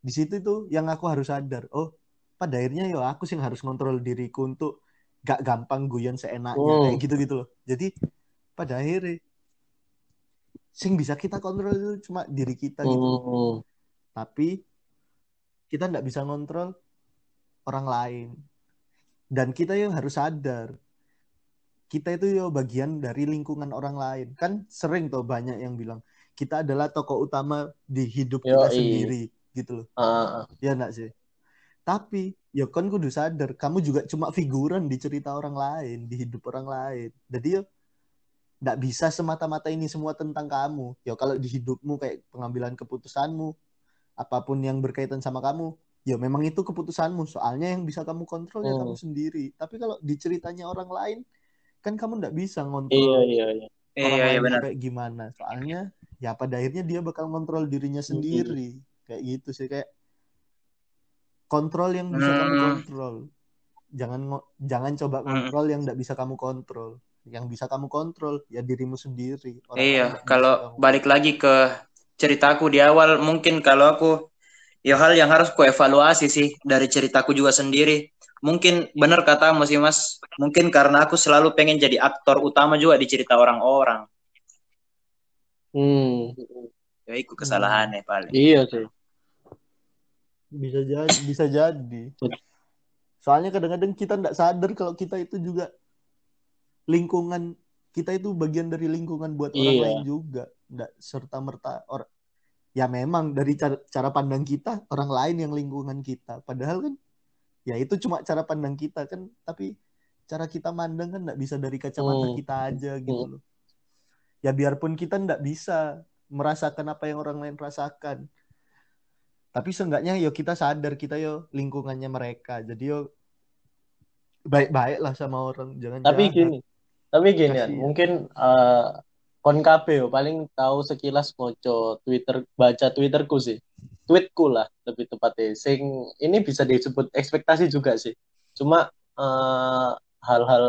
[SPEAKER 3] di situ tuh yang aku harus sadar. Oh pada akhirnya ya aku sih harus ngontrol diriku untuk gak gampang guyon seenaknya
[SPEAKER 1] Hmm.
[SPEAKER 3] kayak gitu gitu loh. Jadi pada akhirnya sing bisa kita kontrol itu cuma diri kita gitu.
[SPEAKER 1] Mm-mm.
[SPEAKER 3] tapi kita nggak bisa ngontrol orang lain. Dan kita yang harus sadar. Kita itu yo bagian dari lingkungan orang lain. Kan sering tuh banyak yang bilang kita adalah tokoh utama di hidup kita
[SPEAKER 1] Yoi.
[SPEAKER 3] sendiri gitu loh
[SPEAKER 1] ah.
[SPEAKER 3] ya enggak sih tapi ya kan kudu sadar kamu juga cuma figuran di cerita orang lain di hidup orang lain jadi yo nggak bisa semata-mata ini semua tentang kamu ya kalau di hidupmu kayak pengambilan keputusanmu apa pun yang berkaitan sama kamu ya memang itu keputusanmu soalnya yang bisa kamu kontrol ya
[SPEAKER 1] Hmm.
[SPEAKER 3] kamu sendiri tapi kalau di ceritanya orang lain kan kamu nggak bisa
[SPEAKER 1] Iya,
[SPEAKER 3] ngontrol
[SPEAKER 1] iya, iya.
[SPEAKER 3] orang
[SPEAKER 2] Iya, iya benar.
[SPEAKER 3] kayak gimana soalnya ya pada akhirnya dia bakal ngontrol dirinya sendiri. Kayak gitu sih kayak kontrol yang bisa kamu
[SPEAKER 2] Hmm.
[SPEAKER 3] kontrol. Jangan jangan coba kontrol yang nggak bisa kamu kontrol. Yang bisa kamu kontrol ya dirimu sendiri. Orang
[SPEAKER 2] Iya, kalau
[SPEAKER 3] kamu-
[SPEAKER 2] balik lagi ke ceritaku di awal, mungkin kalau aku ya hal yang harus ku evaluasi sih dari ceritaku juga sendiri. Mungkin benar katamu sih Mas, mungkin karena aku selalu pengen jadi aktor utama juga di cerita orang-orang.
[SPEAKER 1] Hmm.
[SPEAKER 2] Ya itu kesalahannya paling.
[SPEAKER 1] Iya sih.
[SPEAKER 3] bisa jadi bisa jadi soalnya kadang-kadang kita nggak sadar kalau kita itu juga lingkungan kita itu bagian dari lingkungan buat orang
[SPEAKER 1] Iya.
[SPEAKER 3] lain juga nggak serta merta or ya memang dari cara, cara pandang kita orang lain yang lingkungan kita padahal kan ya itu cuma cara pandang kita kan tapi cara kita mandang kan nggak bisa dari kacamata
[SPEAKER 1] Hmm.
[SPEAKER 3] kita aja gitu
[SPEAKER 1] Hmm.
[SPEAKER 3] loh ya biarpun kita nggak bisa merasakan apa yang orang lain rasakan tapi seenggaknya yo kita sadar kita yo lingkungannya mereka jadi yo baik-baik lah sama orang jangan
[SPEAKER 1] Tapi gini, tapi gini kan,
[SPEAKER 3] Kasihan.
[SPEAKER 1] mungkin eh kon kabeh yo paling tahu sekilas moco Twitter, baca Twitterku sih. Tweetku lah lebih tepatnya. Sing ini bisa disebut ekspektasi juga sih. Cuma eh, hal-hal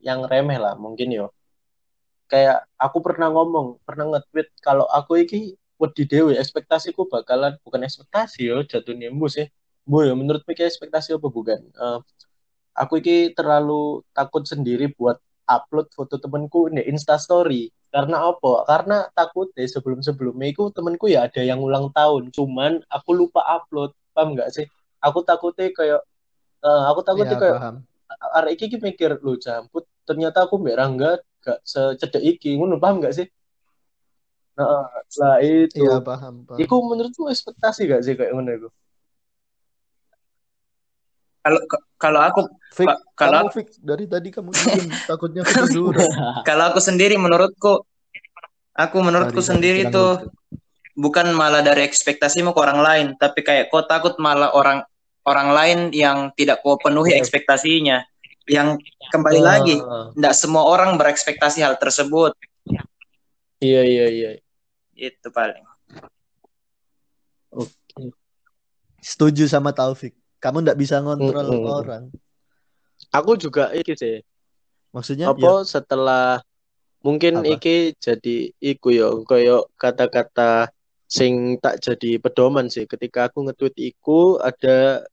[SPEAKER 1] yang remeh lah mungkin yo. Kayak aku pernah ngomong, pernah nge-tweet kalau aku iki wedi dewe ekspektasiku bakalan bukan ekspektasi yo jatuhnya mbu sih. Bu ya menurut mikir ekspektasi apa bukan? Eh, aku iki terlalu takut sendiri buat upload foto temenku di Instastory. Karena apa? Karena takut deh sebelum-sebelumnya itu temenku ya ada yang ulang tahun. Cuman aku lupa upload. Paham nggak sih? Aku takutnya kayak eh, aku takutnya
[SPEAKER 3] Iya,
[SPEAKER 1] kayak arek iki ki mikir lu jamput ternyata aku mbak Rangga gak secedek iki ngono paham gak sih nah lah itu
[SPEAKER 3] Iya paham, paham.
[SPEAKER 1] Iku menurutmu ekspektasi gak sih kayak ngono iku?
[SPEAKER 2] Kalau kalau aku
[SPEAKER 3] Fik,
[SPEAKER 2] kalau-
[SPEAKER 3] kamu fix dari tadi kamu diem, takutnya ketiduran.
[SPEAKER 2] kalau aku sendiri menurutku aku menurutku
[SPEAKER 3] sorry,
[SPEAKER 2] sendiri
[SPEAKER 3] kurang
[SPEAKER 2] tuh
[SPEAKER 3] lucu.
[SPEAKER 2] bukan malah dari ekspektasimu ke orang lain, tapi kayak kau takut malah orang orang lain yang tidak kau penuhi
[SPEAKER 1] Iya.
[SPEAKER 2] ekspektasinya. Yang kembali lagi,
[SPEAKER 1] Ah,
[SPEAKER 2] tidak semua orang berekspektasi hal tersebut.
[SPEAKER 1] Iya iya iya.
[SPEAKER 2] Itu paling.
[SPEAKER 3] Setuju sama Taufik. Kamu nggak bisa ngontrol
[SPEAKER 1] Mm-mm.
[SPEAKER 3] orang.
[SPEAKER 1] Aku juga iki sih.
[SPEAKER 3] Maksudnya
[SPEAKER 1] Apa setelah mungkin
[SPEAKER 3] Apa?
[SPEAKER 1] iki jadi iku yo koyo kata-kata sing tak jadi pedoman sih ketika aku nge-tweet iku ada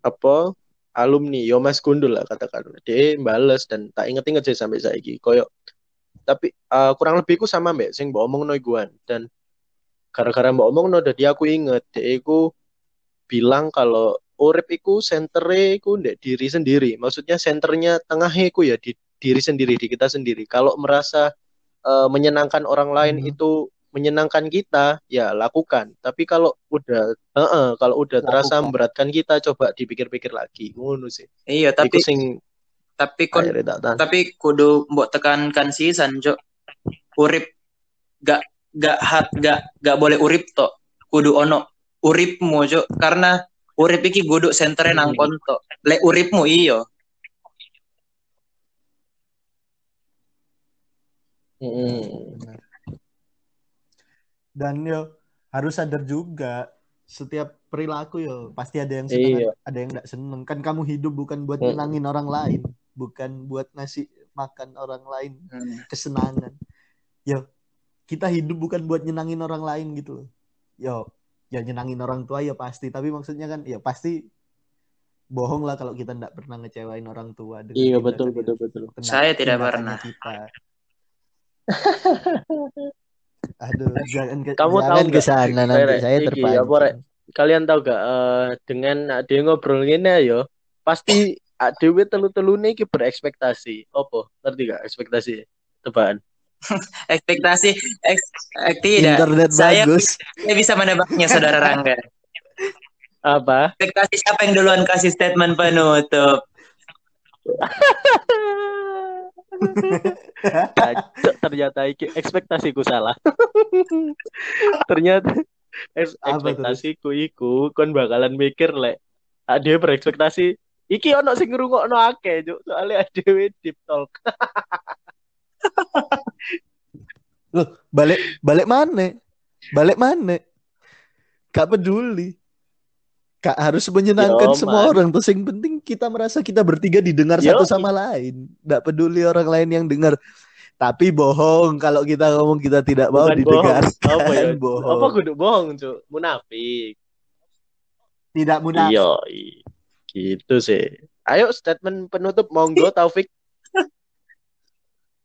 [SPEAKER 1] apa alumni yo Mas Gundul lah katakan. Dia bales dan tak inget-inget sih sampai saiki. Koyo tapi uh, kurang lebih ku sama mbak sing mbak omong iguan dan gara-gara mbak omong jadi aku inget dia iku bilang kalau urip iku sentere iku ndek diri sendiri. Maksudnya senternya tengahnya iku ya di diri sendiri di kita sendiri. Kalau merasa uh, menyenangkan orang lain
[SPEAKER 3] Mhm.
[SPEAKER 1] itu menyenangkan kita ya lakukan tapi kalau udah heeh, kalau udah terasa
[SPEAKER 3] Lakukan.
[SPEAKER 1] memberatkan kita coba dipikir-pikir lagi ngono sih
[SPEAKER 2] Iya,
[SPEAKER 1] Iku
[SPEAKER 2] tapi
[SPEAKER 1] sing
[SPEAKER 2] tapi kon tapi kudu mbok tekankan sisan, Cok. Urip gak gak hat gak gak boleh urip tok. Kudu ono uripmu, Cok. Karena urip iki kudu sentere nang
[SPEAKER 1] Hmm.
[SPEAKER 2] konto. Lek uripmu iyo.
[SPEAKER 1] Mm-mm.
[SPEAKER 3] Dan yo harus sadar juga setiap perilaku yo pasti ada yang seneng,
[SPEAKER 1] Iya.
[SPEAKER 3] ada yang nggak seneng. Kan kamu hidup bukan buat
[SPEAKER 1] Mm.
[SPEAKER 3] nyenangin orang lain, bukan buat ngasih makan orang lain
[SPEAKER 2] Hmm.
[SPEAKER 3] kesenangan. Yo, kita hidup bukan buat nyenangin orang lain gitu. loh. Yo, ya nyenangin orang tua ya pasti, tapi maksudnya kan ya pasti bohong lah kalau kita nggak pernah ngecewain orang tua dengan
[SPEAKER 1] Iya betul betul betul.
[SPEAKER 2] Saya tidak pernah.
[SPEAKER 3] Kita. Aduh, jangan ke,
[SPEAKER 1] Kamu tahu
[SPEAKER 3] jangan ke
[SPEAKER 1] nggak,
[SPEAKER 3] sana nanti
[SPEAKER 1] Rek,
[SPEAKER 3] saya
[SPEAKER 1] iki,
[SPEAKER 3] terpancing.
[SPEAKER 1] apa, Rek? Kalian tahu gak eh, dengan ade ngobrol ngene yo pasti adewe telu-telune iki berekspektasi. Apa? Ngerti gak ekspektasi? Tebakan.
[SPEAKER 2] Ekspektasi eks, eh, tidak.
[SPEAKER 3] Internet
[SPEAKER 2] Saya,
[SPEAKER 3] bagus.
[SPEAKER 2] saya bisa menebaknya Saudara Rangga.
[SPEAKER 1] Apa?
[SPEAKER 2] Ekspektasi siapa yang duluan kasih statement penutup?
[SPEAKER 1] Cacok, ternyata iki ekspektasiku salah. ternyata ekspektasiku iku kon bakalan mikir lek ade berekspektasi iki ono sing ngrungokno akeh juk soalnya adewe deep talk.
[SPEAKER 3] Loh, balik balik mana? Balik mana? Gak peduli. Gak harus menyenangkan
[SPEAKER 1] Yo,
[SPEAKER 3] semua
[SPEAKER 1] man.
[SPEAKER 3] orang. Terus yang penting kita merasa kita bertiga didengar
[SPEAKER 1] Yo.
[SPEAKER 3] satu sama lain. Gak peduli orang lain yang dengar. Tapi bohong kalau kita ngomong kita tidak mau
[SPEAKER 1] Bukan
[SPEAKER 3] didengarkan.
[SPEAKER 1] bohong. Apa ya?
[SPEAKER 3] bohong.
[SPEAKER 1] Apa kudu bohong, Cuk? Munafik.
[SPEAKER 3] Tidak munafik.
[SPEAKER 1] Iya, gitu sih. Ayo statement penutup monggo Taufik.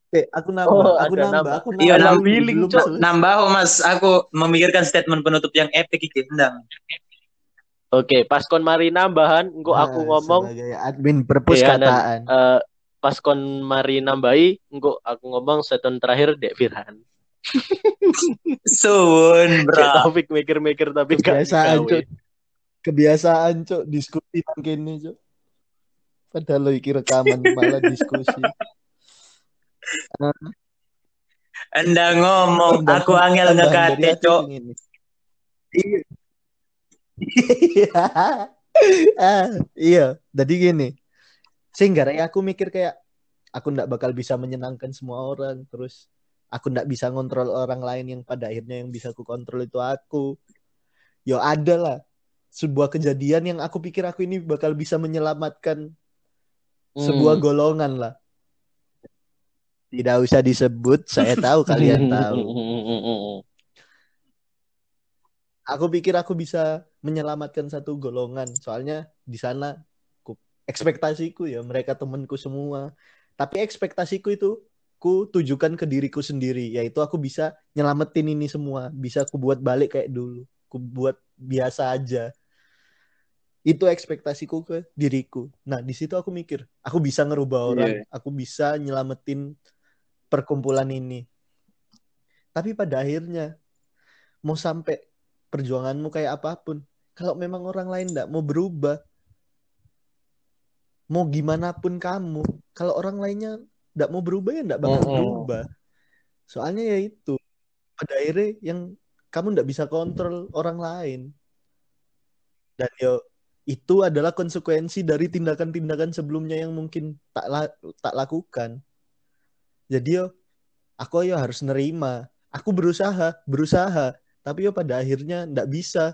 [SPEAKER 3] Oke, aku nambah,
[SPEAKER 1] Oh,
[SPEAKER 3] aku nambah,
[SPEAKER 1] nambah.
[SPEAKER 3] aku
[SPEAKER 2] Iya,
[SPEAKER 3] nambah.
[SPEAKER 2] nambah. Nambah oh, Mas, aku memikirkan statement penutup yang epic iki ndang.
[SPEAKER 1] Oke, pas kon mari nambahan, engko aku
[SPEAKER 3] Nah,
[SPEAKER 1] ngomong
[SPEAKER 3] sebagai admin perpustakaan.
[SPEAKER 1] eh, pas kon mari nambahi, engko aku ngomong statement terakhir Dek Firhan.
[SPEAKER 2] Suwun, bro.
[SPEAKER 1] Taufik mikir-mikir tapi
[SPEAKER 3] Kebiasaan. Cok. Kebiasaan, Cok, diskusi nang kene, Cok. Padahal lo iki rekaman malah diskusi.
[SPEAKER 2] Anda ngomong, aku angel ngekate,
[SPEAKER 3] aku
[SPEAKER 2] Cok.
[SPEAKER 3] Iya. Ah, iya, jadi gini. Sehingga ya aku mikir kayak aku ndak bakal bisa menyenangkan semua orang, terus aku ndak bisa ngontrol orang lain yang pada akhirnya yang bisa aku kontrol itu aku. Yo ada lah sebuah kejadian yang aku pikir aku ini bakal bisa menyelamatkan sebuah
[SPEAKER 1] Hmm.
[SPEAKER 3] golongan lah. Tidak usah disebut, saya tahu kalian tahu. Aku pikir aku bisa menyelamatkan satu golongan. Soalnya di sana ku, ekspektasiku ya mereka temanku semua. Tapi ekspektasiku itu ku tujukan ke diriku sendiri yaitu aku bisa nyelamatin ini semua. Bisa aku buat balik kayak dulu. Ku buat biasa aja. Itu ekspektasiku ke diriku. Nah di situ aku mikir aku bisa ngerubah orang
[SPEAKER 1] Iya.
[SPEAKER 3] aku bisa nyelamatin perkumpulan ini. Tapi pada akhirnya mau sampai perjuanganmu kayak apa pun, kalau memang orang lain tidak mau berubah, mau gimana pun kamu, kalau orang lainnya tidak mau berubah ya tidak bakal
[SPEAKER 1] Mm-mm.
[SPEAKER 3] berubah. Soalnya ya itu pada akhirnya yang kamu tidak bisa kontrol orang lain. Dan yo itu adalah konsekuensi dari tindakan-tindakan sebelumnya yang mungkin tak la- tak lakukan. Jadi yo aku yo harus nerima. Aku berusaha, berusaha, tapi yo pada akhirnya ndak bisa.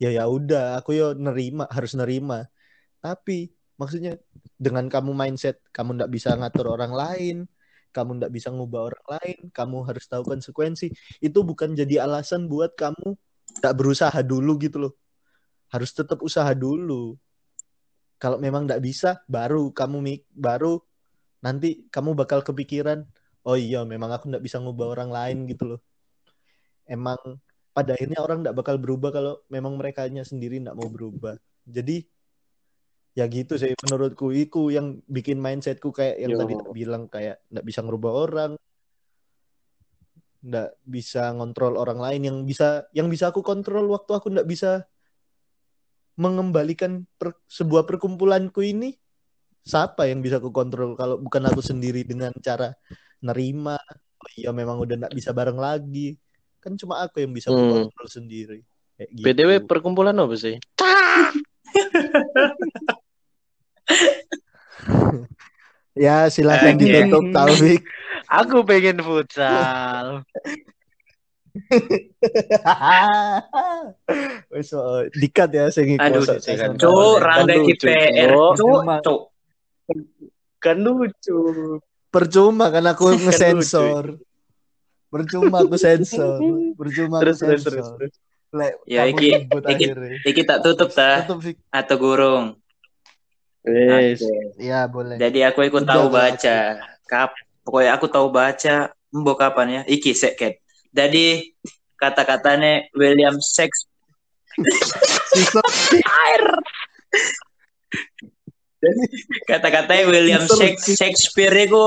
[SPEAKER 3] Ya ya udah, aku yo nerima, harus nerima. Tapi maksudnya dengan kamu mindset kamu ndak bisa ngatur orang lain, kamu ndak bisa ngubah orang lain, kamu harus tahu konsekuensi. Itu bukan jadi alasan buat kamu ndak berusaha dulu gitu loh. Harus tetap usaha dulu. Kalau memang ndak bisa, baru kamu mik baru nanti kamu bakal kepikiran, oh iya memang aku ndak bisa ngubah orang lain gitu loh. Emang pada akhirnya orang ndak bakal berubah kalau memang mereka sendiri ndak mau berubah. Jadi ya gitu sih menurutku itu yang bikin mindsetku kayak yang
[SPEAKER 1] Yo.
[SPEAKER 3] tadi tak bilang kayak ndak bisa ngerubah orang ndak bisa ngontrol orang lain yang bisa yang bisa aku kontrol waktu aku ndak bisa mengembalikan per- sebuah perkumpulanku ini siapa yang bisa aku kontrol kalau bukan aku sendiri dengan cara nerima oh iya memang udah ndak bisa bareng lagi kan cuma aku yang bisa
[SPEAKER 1] Hmm.
[SPEAKER 3] kontrol sendiri kayak gitu.
[SPEAKER 1] BTW perkumpulan apa sih?
[SPEAKER 3] ya silakan
[SPEAKER 2] Oke.
[SPEAKER 3] ditutup Taufik
[SPEAKER 1] Aku pengen futsal.
[SPEAKER 3] Wes oh, dikat ya sing iku
[SPEAKER 2] Aduh,
[SPEAKER 1] kan.
[SPEAKER 2] Cuk,
[SPEAKER 1] lucu,
[SPEAKER 2] KPR.
[SPEAKER 1] Cuk.
[SPEAKER 2] Cuk.
[SPEAKER 1] Kan lucu.
[SPEAKER 3] percuma kan aku ngesensor percuma aku sensor percuma aku
[SPEAKER 1] Terus terus terus.
[SPEAKER 3] sensor
[SPEAKER 1] terus.
[SPEAKER 3] Lek,
[SPEAKER 2] Ya, iki- iki-. Iki tak tutup ta
[SPEAKER 3] Tutup, Fik.
[SPEAKER 2] atau gurung.
[SPEAKER 1] Wes.
[SPEAKER 2] Oke.
[SPEAKER 3] ya boleh
[SPEAKER 2] Jadi aku ikut
[SPEAKER 3] Udah,
[SPEAKER 2] tahu baca. Kap, pokoknya aku tahu baca. Mbok kapan ya? Iki seket. Jadi kata-katanya William Shakespeare. Kata-katanya William Shakespeare itu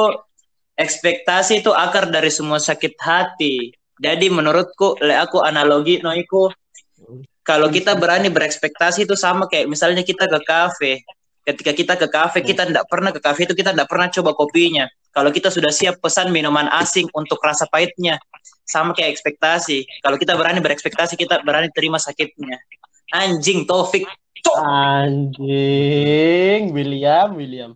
[SPEAKER 2] ekspektasi itu akar dari semua sakit hati. Jadi menurutku, le aku analogi no iku, kalau kita berani berekspektasi itu sama kayak misalnya kita ke kafe. Ketika kita ke kafe, kita tidak pernah ke kafe itu kita tidak pernah coba kopinya. Kalau kita sudah siap pesan minuman asing untuk rasa pahitnya, sama kayak ekspektasi. Kalau kita berani berekspektasi, kita berani terima sakitnya. Anjing Taufik.
[SPEAKER 1] Anjing, William, William.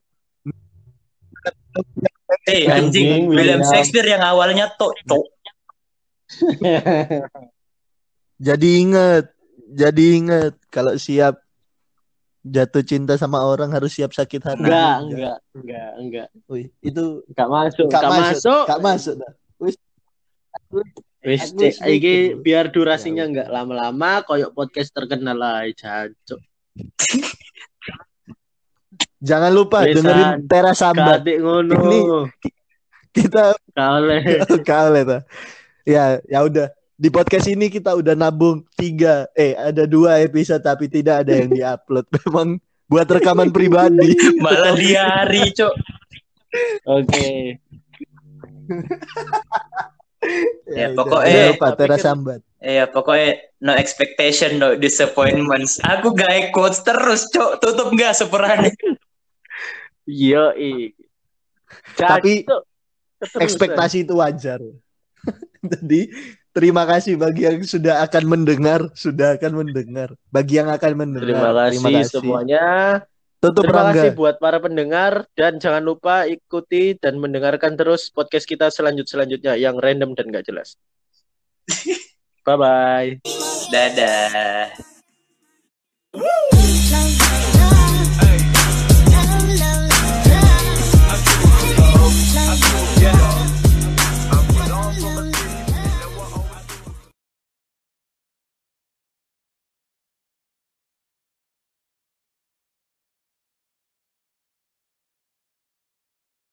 [SPEAKER 2] Eh anjing
[SPEAKER 1] Anjing,
[SPEAKER 2] William. Shakespeare yang awalnya to cok.
[SPEAKER 3] jadi inget jadi inget kalau siap jatuh cinta sama orang harus siap sakit hati
[SPEAKER 1] enggak, enggak, enggak, enggak.
[SPEAKER 3] Wih, itu
[SPEAKER 1] Enggak masuk,
[SPEAKER 3] Nggak
[SPEAKER 1] enggak
[SPEAKER 3] masuk,
[SPEAKER 1] masuk.
[SPEAKER 3] nggak masuk dah. Wis,
[SPEAKER 1] Wis
[SPEAKER 3] Aku
[SPEAKER 1] cek
[SPEAKER 3] setuju.
[SPEAKER 1] iki biar durasinya
[SPEAKER 3] Ya,
[SPEAKER 1] enggak lama-lama koyok podcast terkenal lah jancuk.
[SPEAKER 3] jangan lupa
[SPEAKER 1] Wisan.
[SPEAKER 3] dengerin teras sambat
[SPEAKER 1] ngono.
[SPEAKER 3] Ini- kita
[SPEAKER 1] Kale.
[SPEAKER 3] kali ta. ya ya udah di podcast ini kita udah nabung tiga eh ada dua episode tapi tidak ada yang diupload memang buat rekaman pribadi
[SPEAKER 2] Malah di hari cok.
[SPEAKER 1] Oke.
[SPEAKER 2] Ya,
[SPEAKER 3] udah,
[SPEAKER 2] pokoknya-
[SPEAKER 3] jangan lupa teras
[SPEAKER 1] kan-
[SPEAKER 3] sambat
[SPEAKER 2] Iya pokoknya no expectation no disappointments. Aku gak ikut terus cok. Tutup gak seperane.
[SPEAKER 1] Yo i.
[SPEAKER 3] Tapi ekspektasi itu wajar jadi terima kasih bagi yang sudah akan mendengar sudah akan mendengar bagi yang akan mendengar
[SPEAKER 1] Terima kasih, semuanya.
[SPEAKER 3] tutup
[SPEAKER 1] Terima
[SPEAKER 3] Rangga
[SPEAKER 1] kasih buat para pendengar dan jangan lupa ikuti dan mendengarkan terus podcast kita selanjut selanjutnya yang random dan gak jelas. Bye bye.
[SPEAKER 2] Dadah.